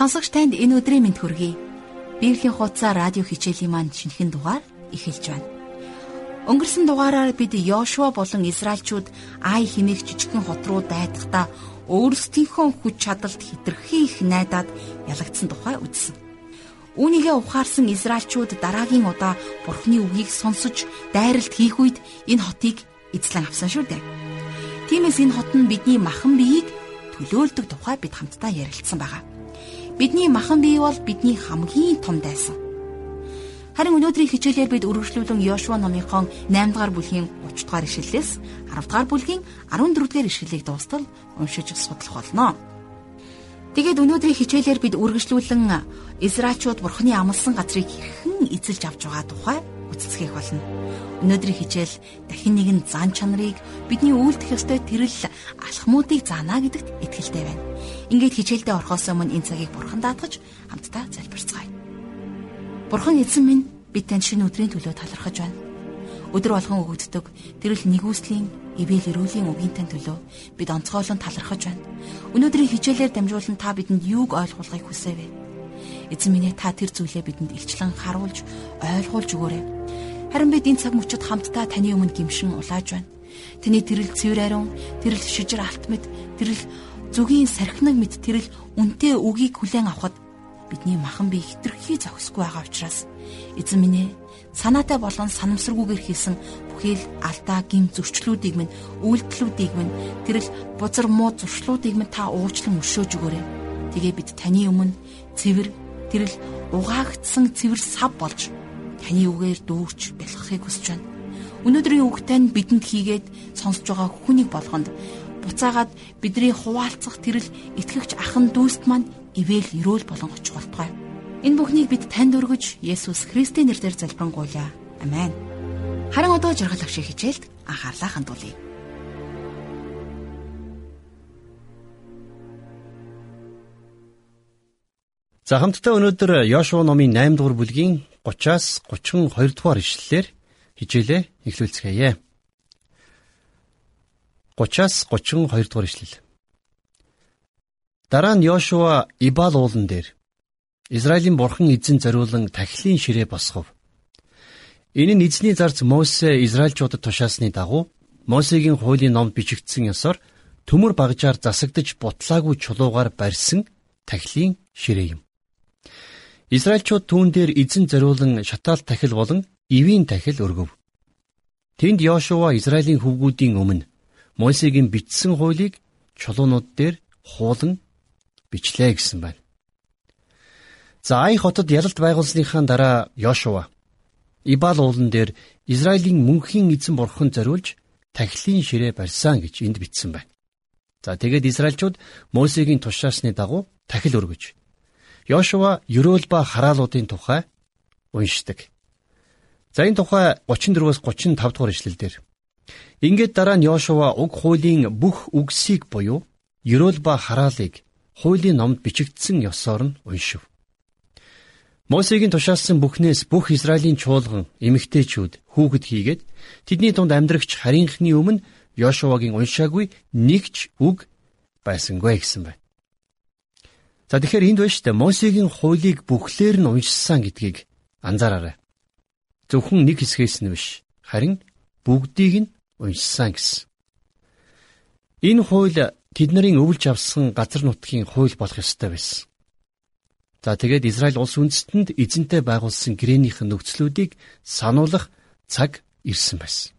Сонсогч танд энэ өдрийн мэнд хүргэе. Библийн хуудасаа радио хичээлийн маань шинэхэн дугаар эхэлж байна. Өнгөрсөн дугаараар бид Йошуа болон Израильчууд Ай химээх жижигхэн хот руу дайдахдаа өөрсдийнхөө хүч чадалд хитрхи их найдаад ялагдсан тухай үзсэн. Үүнийгээ ухаарсан Израильчууд дараагийн удаа Бурхны үгийг сонсож дайралт хийх үед энэ хотыг эзлэн авсан шүү дээ. Тиймээс энэ хот нь бидний махан биеийг төлөөлдөг тухай бид хамтдаа ярилцсан байгаа. Бидний махан бие бол бидний хамгийн том дайсан. Харин өнөөдрийн хичээлээр бид үргэлжлүүлэн Йошуа номынхон 8 дугаар бүлгийн 30 дугаар ишлэлээс 10 дугаар бүлгийн 14 дугаар ишлэлийг дуустал уншиж судлах болно. Тэгээд өнөөдрийн хичээлээр бид үргэлжлүүлэн Израильчууд Бурхны амласан газрыг хэрхэн эзэлж авч байгаа тухай үздэгэх болно. Өнөөдрийн хичээл дахин нэгэн зан чанарыг бидний үйлдэх ёстой тэрл алхмуудыг заана гэдэгт итгэлтэй байна. Ингээд хичээлдээ орохоос өмнө энэ цагийг Бурхан даатгаж хамтдаа залбирцгаая. Бурхан эзэн минь бид танд шинэ өдрийн төлөө талархаж байна. Өдөр болгон өгөгддөг тэрл нэгүслийн ивэл эрүүлийн үгийн тань төлөө бид онцгойлон талархаж байна. Өнөөдрийн хичээлээр дамжуулан та бидэнд юуг ойлгуулахыг хүсэвэ? Эзэн минь та тэр зүйлээ бидэнд илчлэн харуулж, ойлгуулж өгөөрэй. Харин бид энэ цаг мөчид хамтдаа таны өмнө гимшин улааж байна. Таны тэрэл цэвэр ариун, тэрэл шижир алт мэд, тэрэл зүгийн сархинаг мэд тэрэл үнтэй үгийг хүлээн авахд бидний махан бие хитрхи зохисгүй байгаа учраас эзэн минь санаатай болон санамсаргүйгээр хийсэн бүхий л алдаа гин зөрчлүүдийг минь үйлдэлүүдийг минь тэрл бузар муу зуршлуудыг минь та уучлан өршөөж өгөөрэй. Тэгээ бид таны өмнө цэвэр тэрл угаагдсан цэвэр сав болж таны үгээр дүүрч бэлгахыг хүсэж байна. Өнөөдрийн үгтэй бидэнд хийгээд сонсож байгаа хүнийг болгонд буцаагаад бидний хуваалцах тэрл итгэгч ахан дүүст маань ивэл өрөөл болон очих болтугай. Энэ бүхнийг бид танд өргөж Есүс Христийн нэрээр залбирanгуйлаа. Амен. Харин одоо жаргал агшиг хичээлд анхаарлаа хандуулъя. За хамтдаа өнөөдөр Йошуа номын 8 дугаар бүлгийн 30-аас 32 дугаар ишлэлээр хичээлээ эхлүүлцгээе. 30-аас 32 дугаар ишлэл. Дараа нь Йошуа Ибал уулан дээр Израилийн бурхан эзэн зориулан тахилын ширээ босгов. Энэ нь эзний зарц Мосе Израильчуудад тушаасны дагуу Мосегийн хуулийн номд бичигдсэн ёсоор төмөр багжаар засагдж бутлаагүй чулуугаар барьсан тахилын ширээ юм. Израильчууд түүн дээр эзэн зориулан шатаал тахил болон эвийн тахил өргөв. Тэнд Йошуа Израилийн хөвгүүдийн өмнө Мосегийн бичсэн хуулийг чулуунууд дээр хуулан бичлээ гэсэн байна. За Ай хотод ялалт байгуулсныхаа дараа Йошуа Ибал уулан дээр Израилийн мөнхийн эзэн бурхан зориулж тахилын ширээ барьсан гэж энд бичсэн байна. За тэгээд Израильчууд Мосегийн тушаасны дагуу тахил өргөж Йошуа ерөөл ба хараалуудын тухай уншдаг. За энэ тухай 34-өөс 35 дугаар ишлэлдэр Ингээд дараа нь Йошуа уг хуулийн бүх үгсийг буюу ерөөл ба хараалыг хуулийн номд бичигдсэн ёсоор нь уншив. Мосегийн тушаалсан бүхнээс бүх Израилийн чуулган, эмэгтэйчүүд хүүхэд хийгээд тэдний дунд амьдрагч харийнхны өмнө Йошуагийн уншаагүй нэг ч үг байсангүй гэсэн байна. За тэгэхээр энд байна шүү дээ. Мосегийн хуулийг бүхлээр нь уншсан гэдгийг анзаараарай. Зөвхөн нэг хэсгээс нь биш, харин бүгдийг нь уншсан гэсэн. Энэ хууль тэдний өвлж авсан газар нутгийн хууль болох ёстой байсан. За тэгээд Израиль улс үндэстэнд эзэнтэй байгуулсан гэрээнийх нь нөхцлүүдийг сануулгах цаг ирсэн байсан.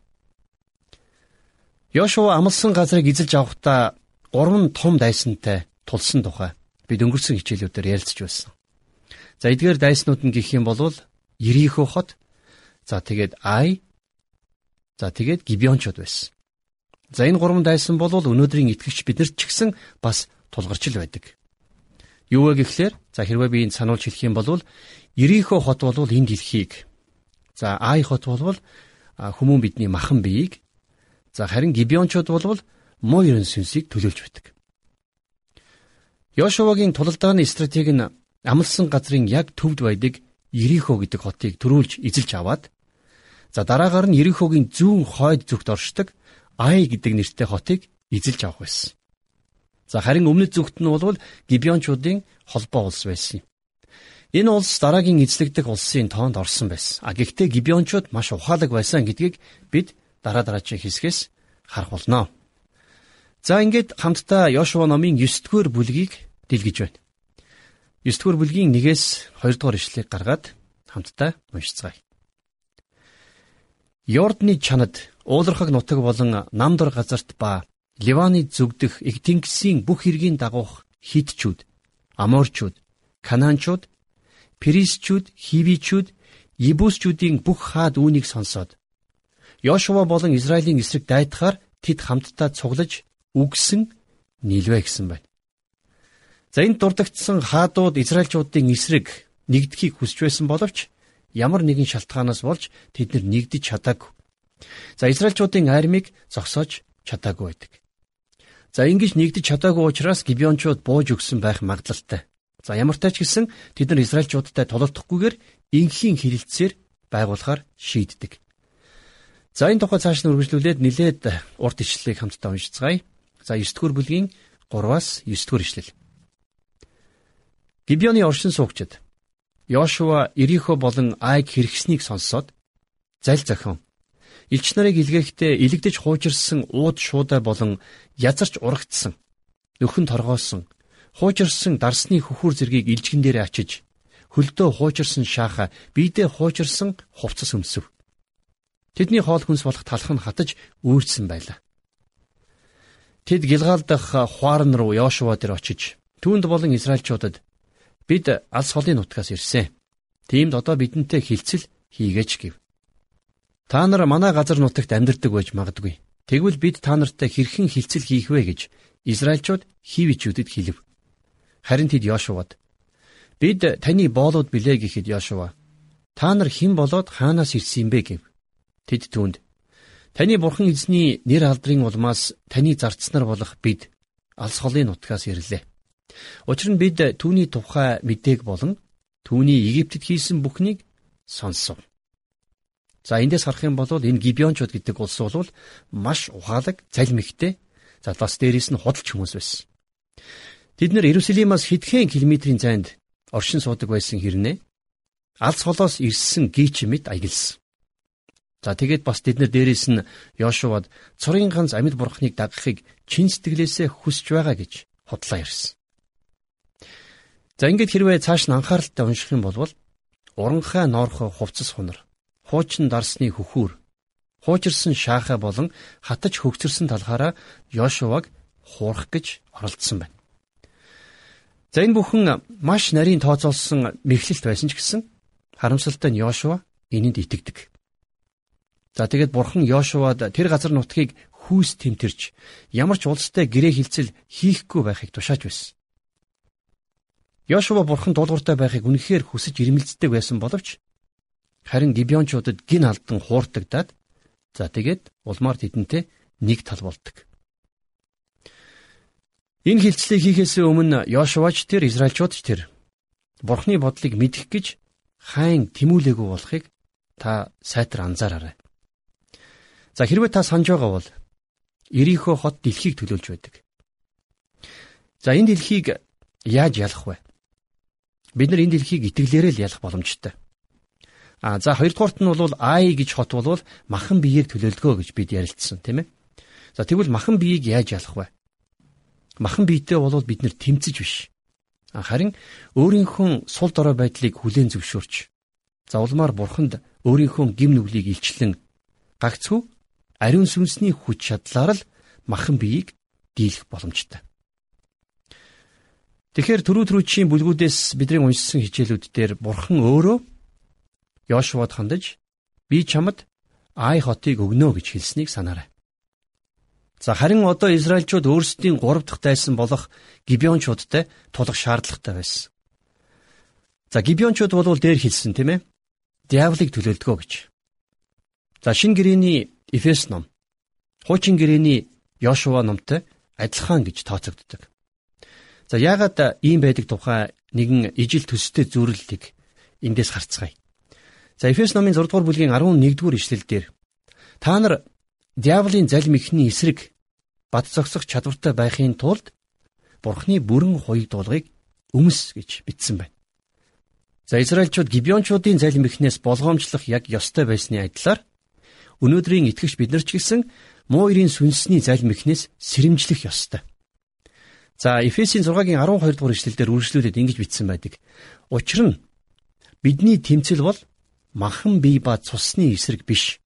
Йошуа амлсан газрыг эзэлж авахдаа гурван том дайсантай тулсан тухай бид өнгөрсөн хичээлүүдээр ярилцж байсан. За эдгээр дайснууд нь гэх юм бол Ерихо хот, за тэгээд Ай, за тэгээд Гибеончод байсан. За энэ гурван дайсан бол өнөөдрийн итгэгч биднэрт ч гэсэн бас тулгарч л байдаг. Юу вэ гэхлээр за хэрвээ би энд сануулж хэлэх юм бол Ирихо хот бол энэ дэлхийг за Ай хот бол хүмүүн бидний махан биеийг за харин Гибеончууд бол муу ерөн сүнсийг төлөөлж байдаг. Йошуагийн тулалдааны стратеги нь амлсан газрын яг төвд байдаг Ирихо гэдэг хотыг төрүүлж эзэлж аваад за дараагаар нь Ирихогийн зүүн хойд зүгт оршдог Ай гэдэг нэртэй хотыг эзэлж авах байсан. За харин өмнөд зүгт нь бол Гибеончуудын холбоо улс байсан юм. Энэ улс дараагийн эзлэгдэх улсын тоонд орсон байсан. А гэхдээ Гибеончууд маш ухаалаг байсан гэдгийг бид дараа дараагийн хэсгээс харах болно. За ингээд хамтдаа Йошуа номын 9 дугаар бүлгийг дэлгэж байна. 9 дугаар бүлгийн 1-ээс 2 дугаар ишлэгийг гаргаад хамтдаа уншицгаая. Йордны чанад уулархаг нутаг болон намдор газарт ба Ливаны зүгдэх Игтингсийн бүх хэргийн дагуух хитчүүд, Аморчууд, Канаанчууд, Перисчүүд, Хивичүүд, Ебусчүүдийн бүх хаад үүнийг сонсоод Йошуа болон Израилийн эсрэг дайдахаар тэд хамтдаа цуглаж үгсэн нийлвэ гэсэн байна. За энэ дурдгдсан хаадууд Израильчуудын эсрэг нэгдэхийг хүсч байсан боловч ямар нэгэн шалтгаанаас болж тэд нэгдэж чадаагүй. За Израильчуудын армийг зогсоож чадаагүй байдаг. За ингэж нэгдэж чадаагүй учраас Гибеончууд бууж өгсөн байх магадлалтай. За ямар тач гэсэн тэд нар Израильчуудтай тулалдахгүйгээр инхийн хилэлцээр байгуулахаар шийддэг. За энэ тухай цааш нь үргэлжлүүлээд нилээд урт ишлэлийг хамтдаа уншицгаая. За 9 дугаар бүлгийн 3-аас 9 дугаар ишлэл. Гибеоны оршин суугчид Йошуа Ирихо болон Айг хэрэгснийг сонсоод заль зохион элч нарыг илгээхдээ илэгдэж хуучирсан ууд шуудаа болон язарч урагдсан нөхөн торгоосон хуучирсан дарсны хөхүр зэргийг илжгэн дээр ачиж хөлдөө хуучирсан шааха биедээ хуучирсан хувцас өмсөв. Тэдний хоол хүнс болох талх нь хатаж үүрсэн байлаа. Тэд Гилгаал дахь хуарн руу Йошуа дээр очиж түүнд болон Израильчуудад бид алс холын нутгаас ирсэн. Тиймд одоо бидэнтэй хилцэл хийгээч гэв. Та нар манай газар нутагт амьдардаг байж магадгүй. Тэгвэл бид та нартай хэрхэн хилцэл хийх вэ гэж Израильчууд хивичүүдэд хэлв. Харин тэд Йошуад бид таны боолууд билээ гэхэд Йошуа та нар хэн болоод хаанаас ирсэн бэ гэв. Тэд түүнд таны бурхан эзний нэр алдрын улмаас таны зарцснаар болох бид алс холын нутгаас ирлээ. Учир нь бид түүний тухай мэдээг болон түүний Египтэд хийсэн бүхнийг сонсов. За эндээс харах юм бол энэ гибеончууд гэдэг улс бол маш ухаалаг, залмигтэй. За бас дээрээс нь худалч хүмүүс байсан. Тэд нэр Иерусалимаас хэдхэн километрийн зайд оршин суудаг байсан хэрнээ алс холоос ирсэн гийч мэд аялсан. За тэгээд бас тэд нар дээрээс нь Йошуад цорын ганц амьд бурхныг дагахыг чин сэтгэлээсээ хүсэж байгаа гэж худлаа ирсэн. За ингээд хэрвээ цааш нь анхааралтай унших юм бол уранхай ноорхой хувцас хунар хуучин дарсны хөхүүр хуучирсан шааха болон хатаж хөгцөрсөн талхаараа Йошуаг хуурах гэж оролдсон байна. За энэ бүхэн маш нарийн тооцоолсон мэхлэлт байсан ч гэсэн харамсалтай нь Йошуа энэнд итгэдэг. За тэгээд бурхан Йошуад тэр газар нутгийг хүүс тэмтэрч ямар ч улстай гэрээ хилцэл хийхгүй байхыг тушааж байсан. Йошуа бурхан дуулууртай байхыг үнэхээр хүсэж ирмэлцдэг байсан боловч Харин гибеончуудад гин алдан хууртагдаад за тэгээд улмаар тэдэнтэй нэг тал болдог. Энэ хилцлийг хийхээс өмнө Йошуач тэр Израильчууд ч тэр Бурхны бодлыг мэдэх гэж хайн тэмүүлээгүй болохыг та сайтар анзаараарай. За хэрвээ та санаж байгаа бол Ирихо хот дэлхийг төлөөлж байдаг. За энэ дэлхийг яаж ялах вэ? Бид нар энэ дэлхийг итгэлээрээ л ялах боломжтой. А за хоёрдугаарт нь бол I гэж хот бол махан биеийг төлөөлгөө гэж бид ярилцсан тийм ээ. За тэгвэл махан биеийг яаж ялах вэ? Махан биетэй бол бид нэр тэмцэж биш. Харин өөрийнхөө сул дорой байдлыг хүлээн зөвшөөрч за улмаар бурханд өөрийнхөө гим нүглийг илчлэн гагцхүү ариун сүнсний хүч чадлаар л махан биеийг дийлэх боломжтой. Тэгэхээр түрүү түрүүчийн бүлгүүдээс бидний уншсан хичээлүүд дээр бурхан өөрөө Йошуад хандаж би чамд Ай хотыг өгнө гэж хэлснийг санаарай. За харин одоо Израильчууд өөрсдийн 3 дахь дайсан болох Гибеончуудтай тулах шаардлагатай байсан. За Гибеончууд бол дээр хэлсэн тийм ээ. Диаволыг төлөөлдгөө гэж. За шин гэрээний Эфес ном, хуучин гэрээний Йошуа номтой адилхан гэж тооцогддог. За яагаад ийм байдаг тухай нэгэн ижил төстэй зүрлэлийг эндээс харцгаая. За Эфес номын 6 дугаар бүлгийн 11 дугаар ишлэл дээр та нар диаволын залим ихний эсрэг бат зогсох чадвартай байхын тулд Бурхны бүрэн хуйг дуулгыг өмс гэж бичсэн байна. За Израильчууд Гибеончуудын залим ихнээс болгоомжлох яг ёстой байсны адилаар өнөөдрийн итгэгч бид нар ч гэсэн муурийн сүнсний залим ихнээс сэрэмжлэх ёстой. За Эфесийн 6-гийн 12 дугаар ишлэлдэр үргэлжлүүлээд ингэж бичсэн байдаг. Учир нь бидний тэмцэл бол махан бие ба цусны эсрэг биш.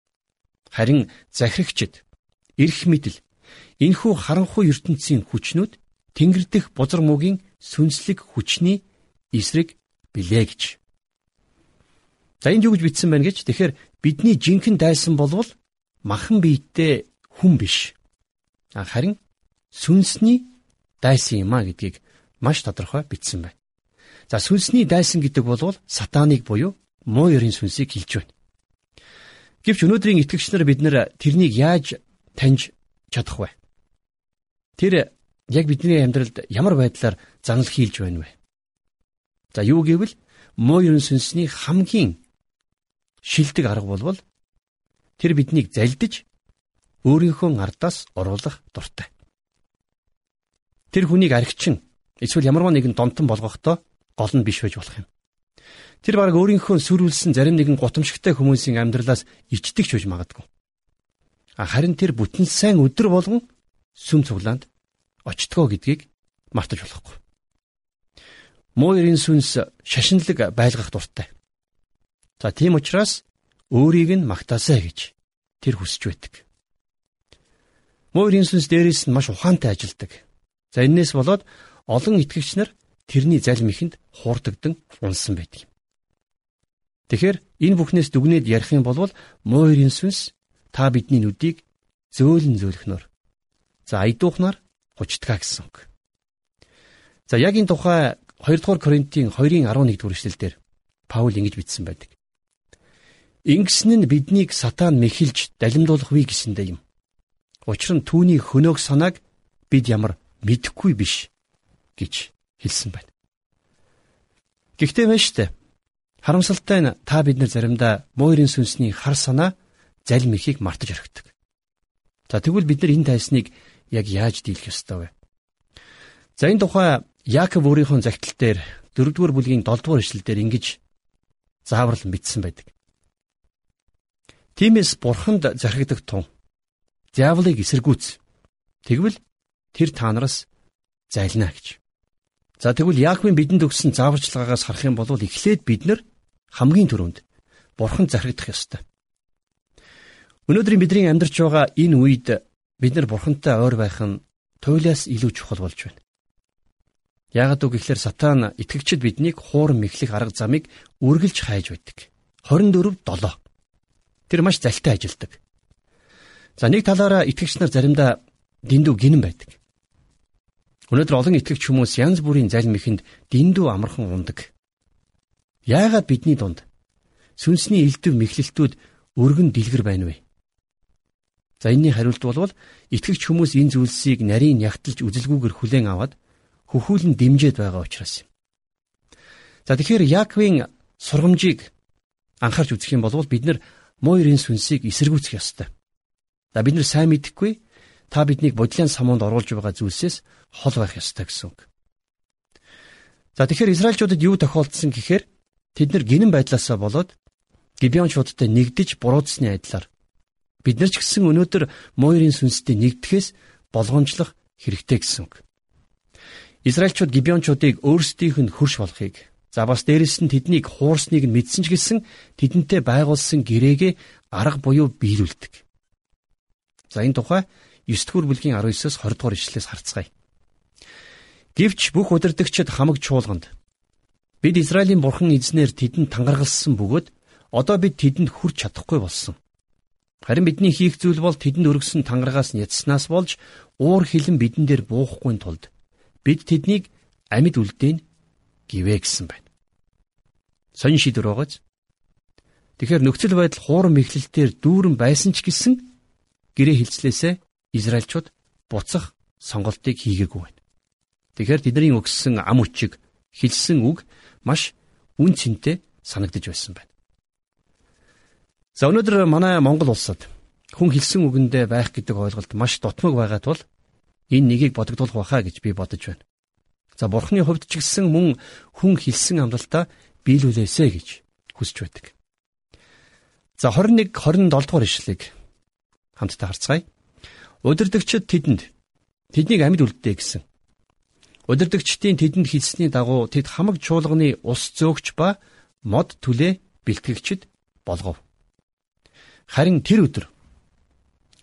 Харин захирагчд, эрх мэдэл, энхүү харанхуй ертөнцийн хүчнүүд Тэнгэр дэх бузар мөгийн сүнслэг хүчний эсрэг билээ гэж. За энд юу гэж бичсэн байна гэж тэгэхээр бидний жинхэнэ дайсан болвол махан биеттэй хүн биш. Харин сүнсний дайсан юм а гэдгийг маш тодорхой бичсэн байна. За сүнсний дайсан гэдэг бол сатаныг буюу муу ёрийн сүнсийг хэлж байна. Гэвч өнөөдрийн итгэгч нар бид нар тэрнийг яаж таньж чадах вэ? Тэр яг бидний амьдралд ямар байдлаар занал хийлж байна вэ? За юу гэвэл муу ерөн сүнсний хамгийн шилдэг арга болвол тэр биднийг залдиж өөрийнхөө ардаас оруулах дуртай. Тэр хүнийг архичин эсвэл ямарваа нэгэн донтон болгохдоо гол нь биш байж болох юм. Тэр баг өөрийнхөө сүрүүлсэн зарим нэгэн гутамшигтай хүмүүсийн амьдралаас ичдэг ч үж магадгүй. Харин тэр бүтэн сайн өдр болгон сүм цуглаанд очтгоо гэдгийг мартаж болохгүй. Муурийн сүнс шашинлаг байлгах дуртай. За тийм учраас өөрийг нь магтаасаа гэж тэр хүсэж байдаг. Муурийн сүнс дээрээс нь маш ухаантай ажилдаг. За энээс болоод олон итгэгч нар тэрний залим ихэнд хуурдагдан унсан байдаг юм. Тэгэхээр энэ бүхнээс дүгнээд ярих юм бол муурийн сүнс та бидний нүдийг зөөлөн зөөлөхнөр. За айдуухнаар гучдгаа гэсэн үг. За яг энэ тухай 2 дугаар Коринтын 2-ын 11 дугаар эшлэлдэр Паул ингэж бичсэн байдаг. Ингэсэн нь биднийг сатан мэхэлж далимдуулах вэ гэсэндээ юм. Учир нь түүний хөнөөх санааг бид ямар мэдэхгүй биш гэж хэлсэн байна. Гэхдээ маш штэ. Харамсалтай нь та бид нар заримдаа муурийн сүнсний хар санаа залим ихийг мартаж орхидог. За тэгвэл бид нар энэ тайсныг яг яаж дийлэх ёстой вэ? За энэ тухай Яаков өөрийнхөө загтал дээр 4-р бүлгийн 7-р эшлэлдэр ингэж зааварлан бичсэн байдаг. Тиймээс бурханд захирагдаг тун диаволыг эсэргүүц. Тэгвэл тэр та нараас зайлна гэж. За тэгвэл Яаковын бидэнд өгсөн зааварчилгаагаас харах юм бол эхлээд бид нар хамгийн түрүүнд бурханд захирагдах ёстой. Өнөөдрийн бидний амьдарч байгаа энэ үед бид нар бурхантай ойр байх нь туйлаас илүү чухал болж байна. Яагад үг гэхээр сатан итгэгчид биднийг хууран мэхлэх арга замыг үргэлж хайж байдаг. 24-7. Тэр маш залтай ажилдаг. За нэг талаараа итгэгч нар заримдаа дэндүү гинэн байдаг. Өнөөдөр олон итгэгч хүмүүс янз бүрийн залим ихэнд дэндүү амархан ундаг. Яагаад бидний дунд сүнсний элдв мэхлэлтүүд өргөн дэлгэр байна вэ? За энэний хариулт бол итгэгч хүмүүс энэ зүйлсийг нарийн ягталж үзэлгүйгээр хүлээн аваад хөхүүлэн дэмжиж байгаа учраас юм. За тэгэхээр Яаковын сургамжийг анхаарч үзэх юм бол бид нар муурийн сүнсийг эсэргүүцэх ёстой. За бид нар сайн мэдэхгүй та биднийг бодлын самуунд оруулж байгаа зүйлсээс хол байх ёстой гэсэн үг. За тэгэхээр Израильчуудад юу тохиолдсон гэхээр тэд нар гинэн байдлаасаа болоод Гибеончуудтай нэгдэж буруудсны адилаар Бид нар ч гэсэн өнөөдөр Мойрын сүнстэй нэгдэхээс болгоомжлох хэрэгтэй гэсэн үг. Израильчууд Гибеончуудыг өөрсдийнх нь хөрш болохыг за бас дээрэс нь тэднийг хуурсныг нь мэдсэн ч гэсэн тэдэнтэй байгуулсан гэрээгээ арга буюу биелүүлдэг. За энэ тухай 9 дугаар бүлгийн 19-оос 20 дугаар ишлэлээс харцгаая. Гэвч бүх удирдагчид хамаг чуулганд бид Израилийн бурхан эзнэр тэдэнд тангаргалсан бөгөөд одоо бид тэдэнд хүрч чадахгүй болсон. Харин бидний хийх зүйл бол тэдэнд өргөсөн тангарагаас няцснаас болж уур хилэн бидэн дээр буухгүй тулд бид тэднийг амьд үлдээн гівэ гэсэн байна. Сонин шийдвэр байгааз. Тэгэхээр нөхцөл байдал хуурам мэхлэлтээр дүүрэн байсан ч гэсэн гэрээ хилцлээсээ Израильчууд буцах сонголтыг хийгээгүй байна. Тэгэхээр тэдний өгсөн ам үчиг хэлсэн үг маш үн цэнтэй санагдаж байсан байна. За өнөөдөр манай Монгол улсад хүн хэлсэн үгэндээ байх гэдэг ойлголт маш дутмаг байгаа тул энэ нэгийг бодогдуулах байхаа гэж би бодож байна. За бурхны хувьд ч гэсэн мөн хүн хэлсэн амлалтаа биелүүлээсэ гэж хүсэж байдаг. За 21 27 дугаар ишлэгийг хамтдаа харцгаая. Удирдагчид тэдэнд тэднийг амьд үлдээ гэсэн. Удирдагчдын тэдэнд хэлсний дагуу тэд хамаг чуулганы ус зөөгч ба мод түлээ бэлтгэгчд болгов. Харин тэр өдөр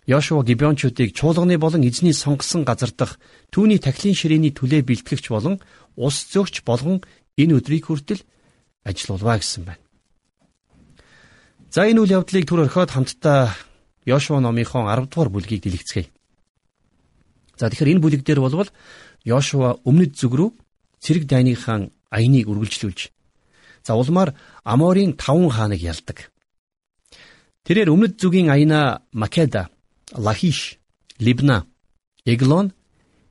Йошуа Гибеончуудыг чуулганы болон эзний сонгосон газар дах түүний тахилын ширээний түлээ бэлтгэгч болон ус зөөгч болгон энэ өдрийг хүртэл ажиллаулваа гэсэн байна. За энэ үйл явдлыг түр орхиод хамтдаа Йошуа номынхон 10 дугаар бүлгийг дэлгэцгээе. За тэгэхээр энэ бүлэг дээр болвол Йошуа өмнөд зүг рүү цэрэг дайныхаа аяныг үргэлжлүүлж за улмаар Аморийн таван хааныг ялдаг. Тэрээр өмнөд зүгийн аяна Македа Лахиш, Либна, Эглон,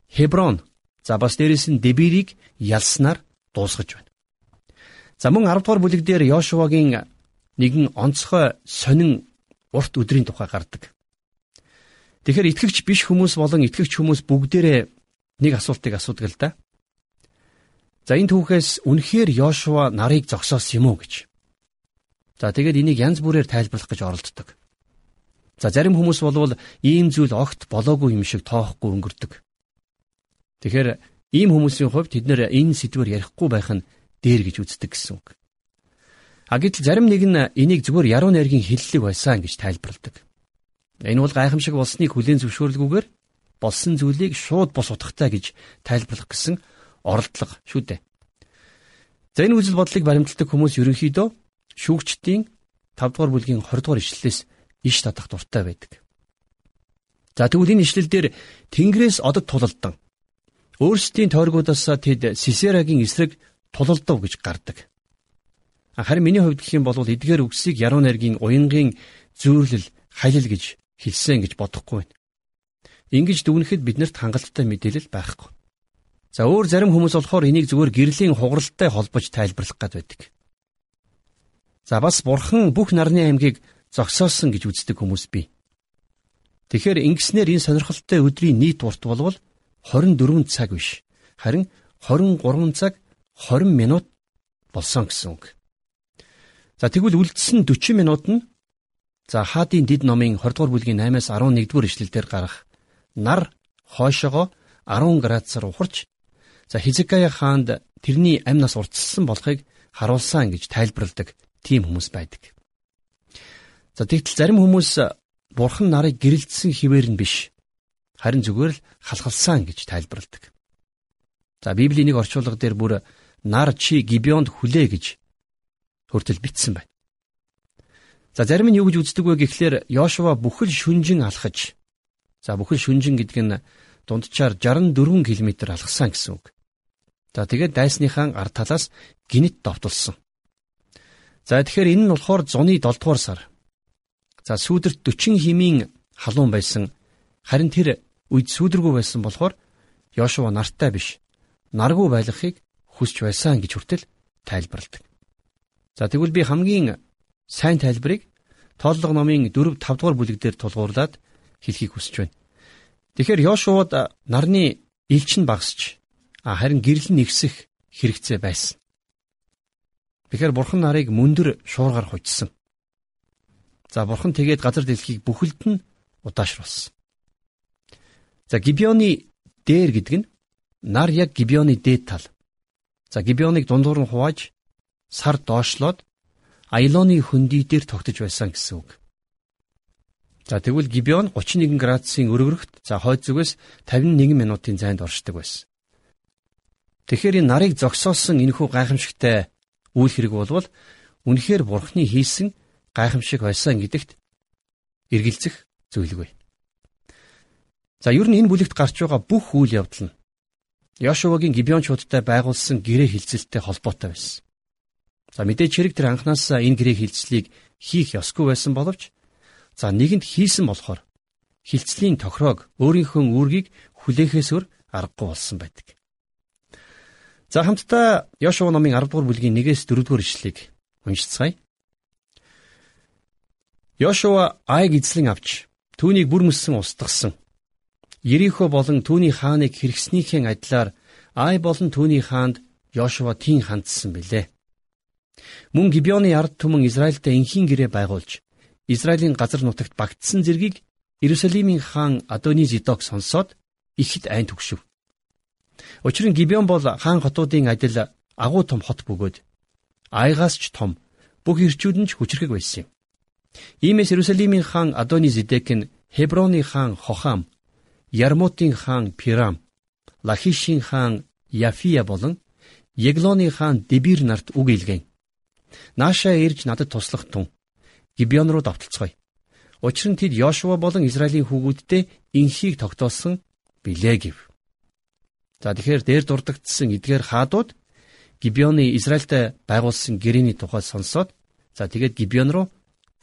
Хеброн за бас дээрэс нь Дебирийг ялснаар дуусгаж байна. За мөн 10 дугаар бүлэг дээр Йошуагийн нэгэн онцгой сонин урт өдрийн тухай гардаг. Тэгэхээр итгэгч биш хүмүүс болон итгэгч хүмүүс бүгдээрээ нэг асуултыг асуудаг л да. За энэ түүхээс үнэхээр Йошуа нарыг зогсоосон юм уу гэж. За тэгээд энийг янз бүрээр тайлбарлах гэж оролддог. За зарим хүмүүс болвол ийм зүйл огт болоогүй юм шиг тоохгүй өнгөрдөг. Тэгэхээр ийм хүмүүсийн хувьд тэд нэр энэ сэдвээр ярихгүй байх нь дээр гэж үздэг гэсэн үг. А гэтэл зарим нэг нь энийг зүгээр яруу найргийн хиллэг байсан гэж тайлбарладаг. Энэ бол гайхамшиг болсныг хүлээн зөвшөөрлгүйгээр болсон зүйлийг шууд бос утгатай гэж тайлбарлах гэсэн оролдлого шүү дээ. За энэ үзэл бодлыг баримталдаг хүмүүс ерөнхийдөө шүүгчдийн 5 дугаар бүлгийн 20 дугаар ишлэлээс иш татах дуртай байдаг. За тэгвэл энэ ишлэл дээр Тэнгэрээс одод тулалдан өөрсдийн тойргуудаас тэд Сисерагийн эсрэг тулалдав гэж гардаг. Харин миний хувьд гэх юм бол эдгээр үгсийг яруу найргийн уянгийн зүйрлэл халил гэж хэлсэн гэж бодохгүй байна. Ингиж дүгнэхэд биднэрт хангалттай мэдээлэл байхгүй. За өөр зарим хүмүүс болохоор энийг зүгээр гэрлийн хугаралтай холбож тайлбарлах гад байдаг. За бас бурхан бүх нарны аймгийг зогсоосон гэж үздэг хүмүүс бий. Тэгэхээр ингэснээр энэ сонирхолтой өдрийн нийт урт болвол 24 цаг биш. Харин 23 цаг 20 минут болсон гэсэн үг. За тэгвэл үлдсэн 40 минут нь за хаадын дид номын 20 дугаар бүлгийн 8-аас 11 дугаар ишлэлдэр гарах нар хойшоогоо 10 градусаар ухарч за Хизкая хаанд тэрний амь нас уртссан болохыг харуулсан гэж тайлбарладаг тийм хүмүүс байдаг. За тэгтэл зарим хүмүүс бурхан нарыг гэрэлтсэн хിവэр нь биш. Харин зүгээр л халахалсан гэж тайлбарладаг. За Библийн нэг орчуулга дээр бүр нар чи гибеонд хүлээ гэж хүртэл бичсэн байна. За зарим нь юу гэж үздэг вэ гэхлээр Йошуа бүхэл шүнжин алхаж за бүхэл шүнжин гэдэг нь дунджаар 64 км алхсан гэсэн үг. За тэгээд дайсныхаа ард талаас гинт довтолсон. За тэгэхээр энэ нь болохоор зуны 7 дугаар сар За сүүдэрт 40 химийн халуун байсан. Харин тэр үед сүүдэргүй байсан болохоор Йошуа нартай биш. Наргүй байлгахыг хүсч байсан гэж хүртэл тайлбарладаг. За тэгвэл би хамгийн сайн тайлбарыг тооллого номын 4 5 дугаар бүлэг дээр тулгуурлаад хэлхийг хүсэж байна. Тэгэхээр Йошуад нарны элч нь багасч харин гэрэл нь ихсэх хэрэгцээ байсан. Тэгэхээр бурхан нарыг мөндөр шуургаар хучсан. За бурхан тэгээд газар дэлхийг бүхэлд нь удаашруулсан. За Гибеоны дээр гэдэг нь нар яг Гибеоны дээд тал. За Гибеоныг дундуур нь хувааж сар доошлоод Айлоны хөндөй дээр тогтож байсан гэсэн үг. За тэгвэл Гибеон 31 градусын өргөрөгт за хойд зүгээс 51 минутын зайд оршдог байсан. Тэгэхээр энэ нарыг зогсоосон энэхүү гайхамшигтай үйл хэрэг болвол үнэхээр бурхны хийсэн гайхамшиг байсан гэдэгт эргэлзэх зүйлгүй. За ер нь энэ бүлэгт гарч байгаа бүх үйл явдал нь Яшуагийн гибеончуудтай байгуулсан гэрээ хилцэлтэй холбоотой байсан. За мэдээж хэрэг тэр анханасаа энэ гэрээ хилцлийг хийх ёсгүй байсан боловч за нэгэнд хийсэн болохоор хилцлийн тохироог өөрийнхөө үүргийг хүлээхээс өөр аргагүй болсон байдаг. За хамтдаа Йошуа номын 10 дугаар бүлгийн 1-ээс 4 дугаар ишлэгийг уншицгаая. Йошуа Айг эзлэн авч түүнийг бүр мөссөн устгасан. Ерихо болон түүний хааныг хэрэгснийхээ адилаар Ай болон түүний хаанд Йошуа тийм хандсан билээ. Мөн Гибеоны ард түмэн Израильтай энхийн гэрээ байгуулж Израилийн газар нутагт багтсан зэргийг Иерусалимийн хаан Адони Зидок сонсоод ихэд айн төгшөв. Учир нь Гибеон бол хаан хотуудын адил агуу том хот бөгөөд айгаас ч том бүх ирчүүд нь ч хүчрэг байсан юм. Иймээс Иерусалимийн хаан Адони Зидек нь Хеброны хаан Хохам, Ярмутын хаан Пирам, Лахишийн хаан Яфия болон Еглоны хаан Дебир нарт үг илгээн. Наашаа ирж надад туслах тун. Гибеон руу давталцгаая. Учир нь тэд Йошуа болон Израилийн хүүгүүдтэй инхийг тогтоосон билээ гэв. За тэгэхээр дээр дурдгдсан эдгээр хаадууд Гибеоны Израильтай байгуулсан гэрээний тухай сонсоод за тэгээд Гибеон руу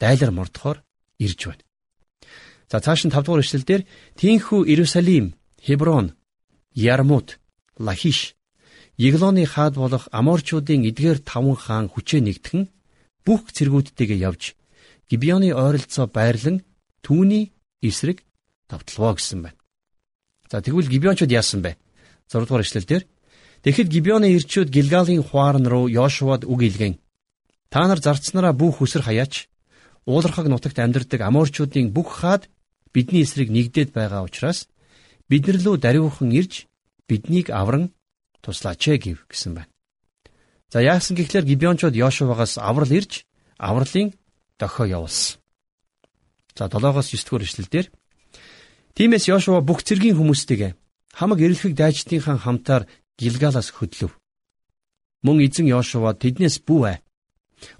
дайлар мордохоор ирж байна. За цааш нь 5 дугаар эшлэлдэр Тинхүү Иерусалим, Хеброн, Ярмут, Лахиш, Еглоны хаад болох Аморчуудын эдгээр таван хаан хүчээ нэгтгэн бүх цэргүүдтэйгээ явж Гибеоны ойролцоо байрлан түүний эсрэг тавталваа гэсэн байна. За тэгвэл Гибеончууд яасан бэ? 6 дугаар эшлэлдэр Тэгэхэд Гибеоны ирчүүд Гилгалийн хуарн руу Йошуад үг илгэн. Та нар зарцнараа бүх хүсэр хаяач уулархаг нутагт амьдардаг аморчуудын бүх хаад бидний эсрэг нэгдээд байгаа учраас бид нар лөө дариухан ирж биднийг авран туслаач гэв гэсэн байна. За яасан гэхлээр Гибеончууд Йошуагаас аврал ирж авралын дохио явуулсан. За 7-оос 9 дугаар эшлэлдэр Тиймээс Йошуа бүх цэргийн хүмүүстэйгээ хамаг эрэлхэг дайчдынхаа хамтаар Гилгалаас хөдлөв. Мөн эзэн Йошуа тэднээс бүү ай.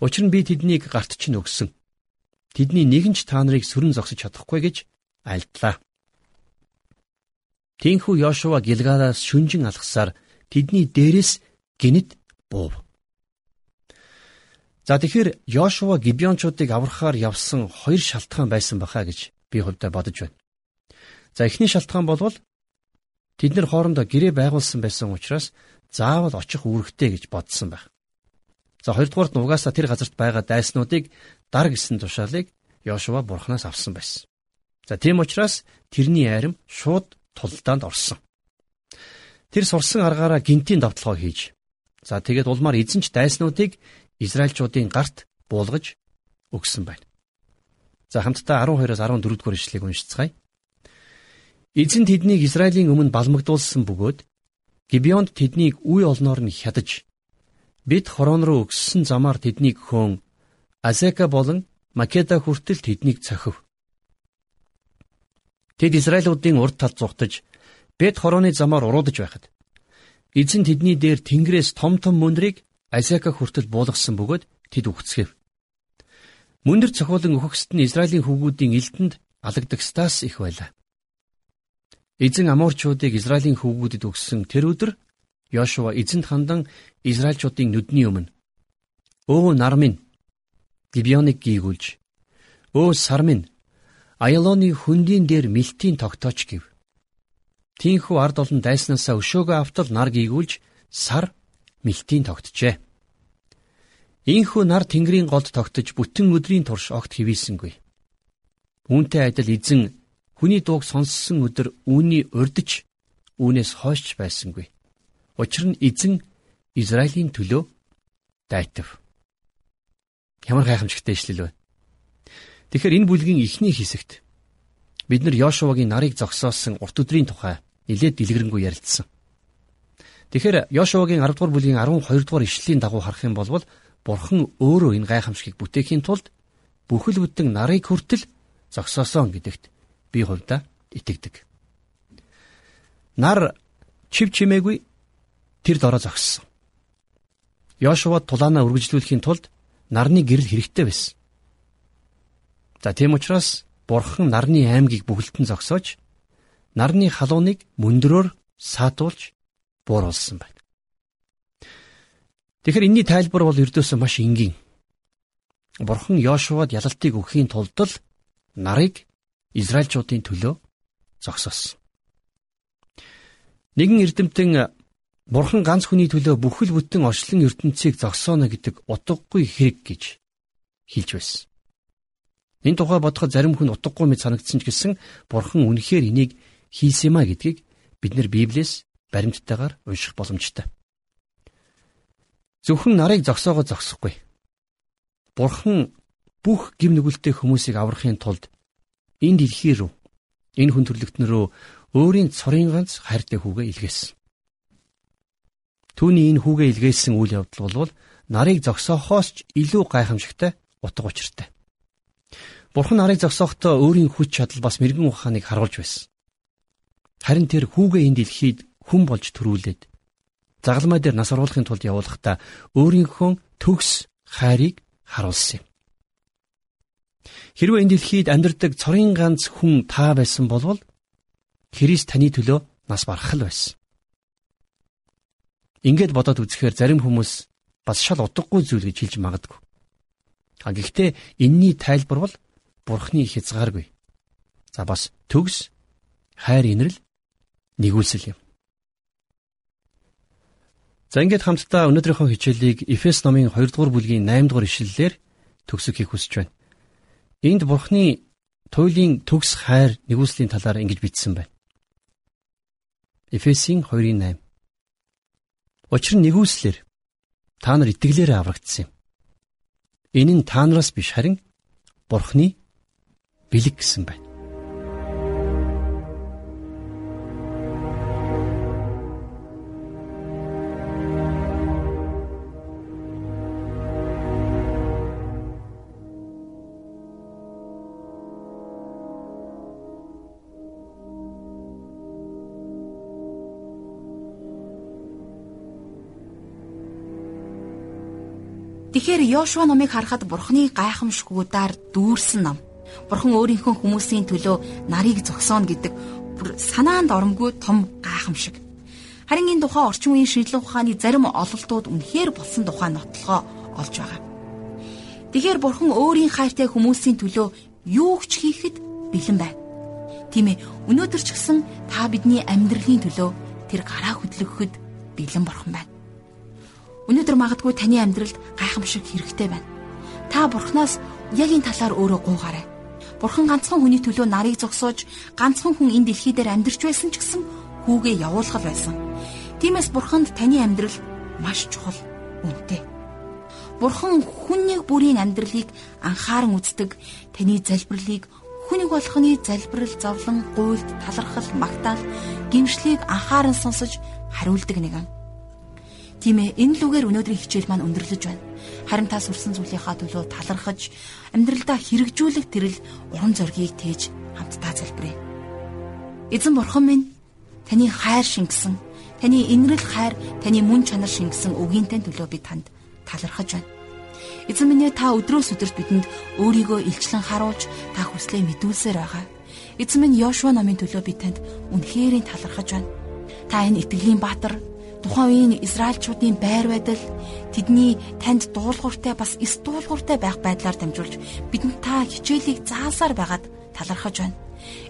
Учир нь би тэднийг гарт чинь өгсөн. Тэдний нэгэн ч та нарыг сүрэн зогсож чадахгүй гэж альдлаа. Тинхүү Йошуа Гилгалаас шүнжин алхсаар тэдний дээрээс гинэт буув. За тэгэхээр Йошуа Гибеончуудыг аврахаар явсан хоёр шалтгаан байсан баха гэж би хувьдаа бодож байна. За эхний шалтгаан болвол тэд нар хоорондоо гэрээ байгуулсан байсан учраас заавал очих үүрэгтэй гэж бодсон байх. За хоёрдугаарт нь угаасаа тэр газарт байгаа дайснуудыг дар гисэн тушаалыг Йошуа бурхнаас авсан байсан. За тийм учраас тэрний айрам шууд тулдаанд орсон. Тэр сурсан аргаараа гинтийн давталгаа хийж за тэгээд улмаар эзэнч дайснуудыг Израильчуудын гарт буулгаж өгсөн байна. За хамтдаа 12-оос 14 дугаар ишлэгийг уншицгаая. Эзэн тэднийг Израилийн өмнө балмагдуулсан бөгөөд Гибеонд тэднийг үе олноор нь хядаж бид хорон руу өгссөн замаар тэднийг хөөн Азека болон Македа хүртэл тэднийг цохив. Тэд Израилуудын урд талд зугтаж Бет хорооны замаар уруудаж байхад эзэн тэдний дээр Тэнгэрээс том том мөндрийг Азека хүртэл буулгасан бөгөөд тэд үхцгээв. Мөндөр цохиулан өгөхсөд нь Израилийн хүүгүүдийн элдэнд алагдагстаас их байлаа. Эзэн Аморчуудыг Израилийн хүүгүүдэд өгсөн тэр өдөр Йошуа эзэнт хандан Израильчуудын нүдний өмнө өө нар минь Гибеоныг гийгүүлж өө сар минь Аялоны хөндийн дээр мэлтийн тогтооч гэв. Тинхүү ард олон дайснаасаа өшөөгөө автал нар гийгүүлж сар мэлтийн тогтжээ. Ийхүү нар тэнгэрийн голд тогтож бүтэн өдрийн турш огт хивээсэнгүй. Үүнтэй адил эзэн Хүний дууг сонссон өдөр үүний урдж үүнээс хойшч байсангүй. Учир нь эзэн Израилийн төлөө дайтав. Ямар гайхамшигтай ишлэл вэ? Тэгэхээр энэ бүлгийн эхний хэсэгт бид нар Йошуагийн нарыг зогсоосон урт өдрийн тухай нэлээд дэлгэрэнгүй ярилцсан. Тэгэхээр Йошуагийн 10 дугаар бүлгийн 12 дугаар ишлэлийн дагуу харах юм бол Бурхан өөрөө энэ гайхамшигыг бүтээхийн тулд бүхэл бүтэн нарыг хүртэл зогсоосон гэдэгт би хувьдаа итгэдэг. Нар чив чимээгүй тэр дороо зогссон. Йошуа тулаанаа үргэлжлүүлэхийн тулд нарны гэрэл хэрэгтэй байсан. За тийм учраас Бурхан нарны аймгийг бүхэлдэн зогсоож нарны халууныг мөндрөөр саатуулж бууруулсан байна. Тэгэхээр энэний тайлбар бол ердөөсөө маш энгийн. Бурхан Йошуад ялалтыг өгөхийн тулд л нарыг Израильчуудын төлөө зогсоосон. Нэгэн эрдэмтэн Бурхан ганц хүний төлөө бүхэл бүтэн орчлон ертөнцийг зогсооно гэдэг утгагүй хэрэг гэж хэлж байсан. Энэ тухай бодоход зарим хүн утгагүй мэт санагдсан ч гэсэн Бурхан үнэхээр энийг хийсэн юмаа гэдгийг бид нар Библиэс баримттайгаар унших боломжтой. Зөвхөн нарыг зогсоогоо зогсохгүй. Бурхан бүх гим нүгэлтэй хүмүүсийг аврахын тулд энэ дэлхий рүү энэ хүн төрлөختнөрөө өөрийн цорын ганц хайртай хүүгээ илгээсэн. Түүний энэ хүүгээ илгээсэн үйл явдал бол нарыг зогсоохоос ч илүү гайхамшигтай утга учиртай. Бурхан нарыг зогсоохдоо өөрийн хүч чадал бас мэрэгэн ухааныг харуулж байсан. Харин тэр хүүгээ энэ дэлхийд хүн болж төрүүлээд загалмай дээр нас оруулахын тулд явуулахдаа өөрийнхөө төгс хайрыг харуулсан юм. Хэрвээ энэ дэлхийд амьдардаг цорын ганц хүн та байсан бол Христ таны төлөө нас барах л байсан. Ингээд бодоод үзэхээр зарим хүмүүс бас шал утгагүй зүйл гэж хэлж магадгүй. А гэхдээ энэний тайлбар бол Бурхны хязгааргүй. За бас төгс хайр инрэл нэгүүлсэл юм. За ингээд хамтдаа өнөөдрийнхөө хичээлийг Эфес номын 2 дугаар бүлгийн 8 дугаар ишлэлээр төгсөх хийх хүсэж байна. Энд Бурхны туйлын төгс хайр нэгүслийн талаар ингэж бичсэн байна. Эфесийн 2:8 Учир нь нэгүслэр та нар итгэлээрээ аврагдсан юм. Энэ нь та нараас биш харин Бурхны бэлэг гэсэн байна. Тэгэхээр Йошуа номыг харахад Бурхны гайхамшгуудаар дүүрсэн ном. Бурхан өөрийнхөө хүмүүсийн төлөө нарыг зогсооно гэдэг санаанд оромгүй том гайхамшиг. Харин энэ тухай орчин үеийн шинжлэх ухааны зарим ололтууд үнэхээр болсон тухай нотлохоо олж байгаа. Тэгэхээр Бурхан өөрийн хайртай хүмүүсийн төлөө юу ч хийхэд бэлэн байна. Тийм ээ, өнөөдөр ч гэсэн та бидний амьдралын төлөө тэр гараа хөдлөхөд бэлэн Бурхан байна. Өнөөдөр магадгүй таны амьдралд гайхамшиг хэрэгтэй байна. Та Бурханаас яг энэ талаар өөрөө гуугаарай. Бурхан ганцхан хүний төлөө нарыг зогсоож, ганцхан хүн энэ дэлхий дээр амьдарч байсан ч гэсэн хүүгээ явуулгал байсан. Тиймээс Бурханд таны амьдрал маш чухал, үнэтэй. Бурхан хүннийг бүрийн амьдралыг анхааран үздэг, таны залбирлыг хүнийг болохны залбирал зовлон, гуйлд, талархал, магтаал, гимшлийг анхааран сонсож хариулдаг нэгэн. Тийм ээ, энэ лүгээр өнөөдрийн хичээл маань өндөрлөж байна. Харин та сурсан зүйлийнхаа төлөө талархаж, амьдралдаа хэрэгжүүлэх тэрл уран зоригийг тээж хамтдаа залбирая. Эзэн бурхан минь, таны хайр шингэсэн, таны инрэл хайр, таны мөн чанар шингэсэн үгийнтэй төлөө би танд талархаж байна. Эзэн минь та өдрөөс өдөрт бидэнд өөрийгөө илчлэн харуулж, та хүслээ мэдүүлсээр байгаа. Эзэн минь Йошуа намын төлөө би танд үнэхэрийн талархаж байна. Та энэ итгэлийн баатар Тухайн үеийн Израильчуудын байр байдал тэдний танд дуулууртай бас эс дуулууртай байх байдлаар дамжуулж бидэнд та хичээлийг заасаар байгаад талархаж байна.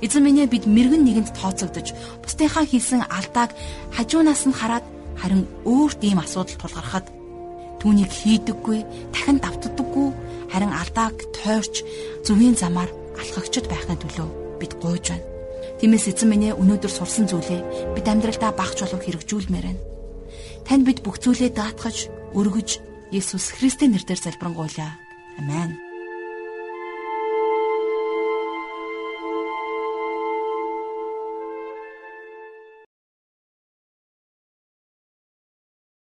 Эзэн минь бид мэрэгэн нэгэнд тооцогдож бусдынхаа хийсэн алдааг хажуунаас нь хараад харин өөрт ийм асуудал тулгархад түүнийг хийдэггүй, дахин давтдаггүй, харин алдааг тойрч зөвийн замаар алхагчд байхын төлөө бид гуйж байна. Тиймээс эзэн минь өнөөдөр сурсан зүйлээ бид амьдралдаа багч болов хэрэгжүүлмээр байна. Танд бид бүх зүйлээ даатгаж, өргөж Есүс Христийн нэрээр залбирanгуйлаа. Амен.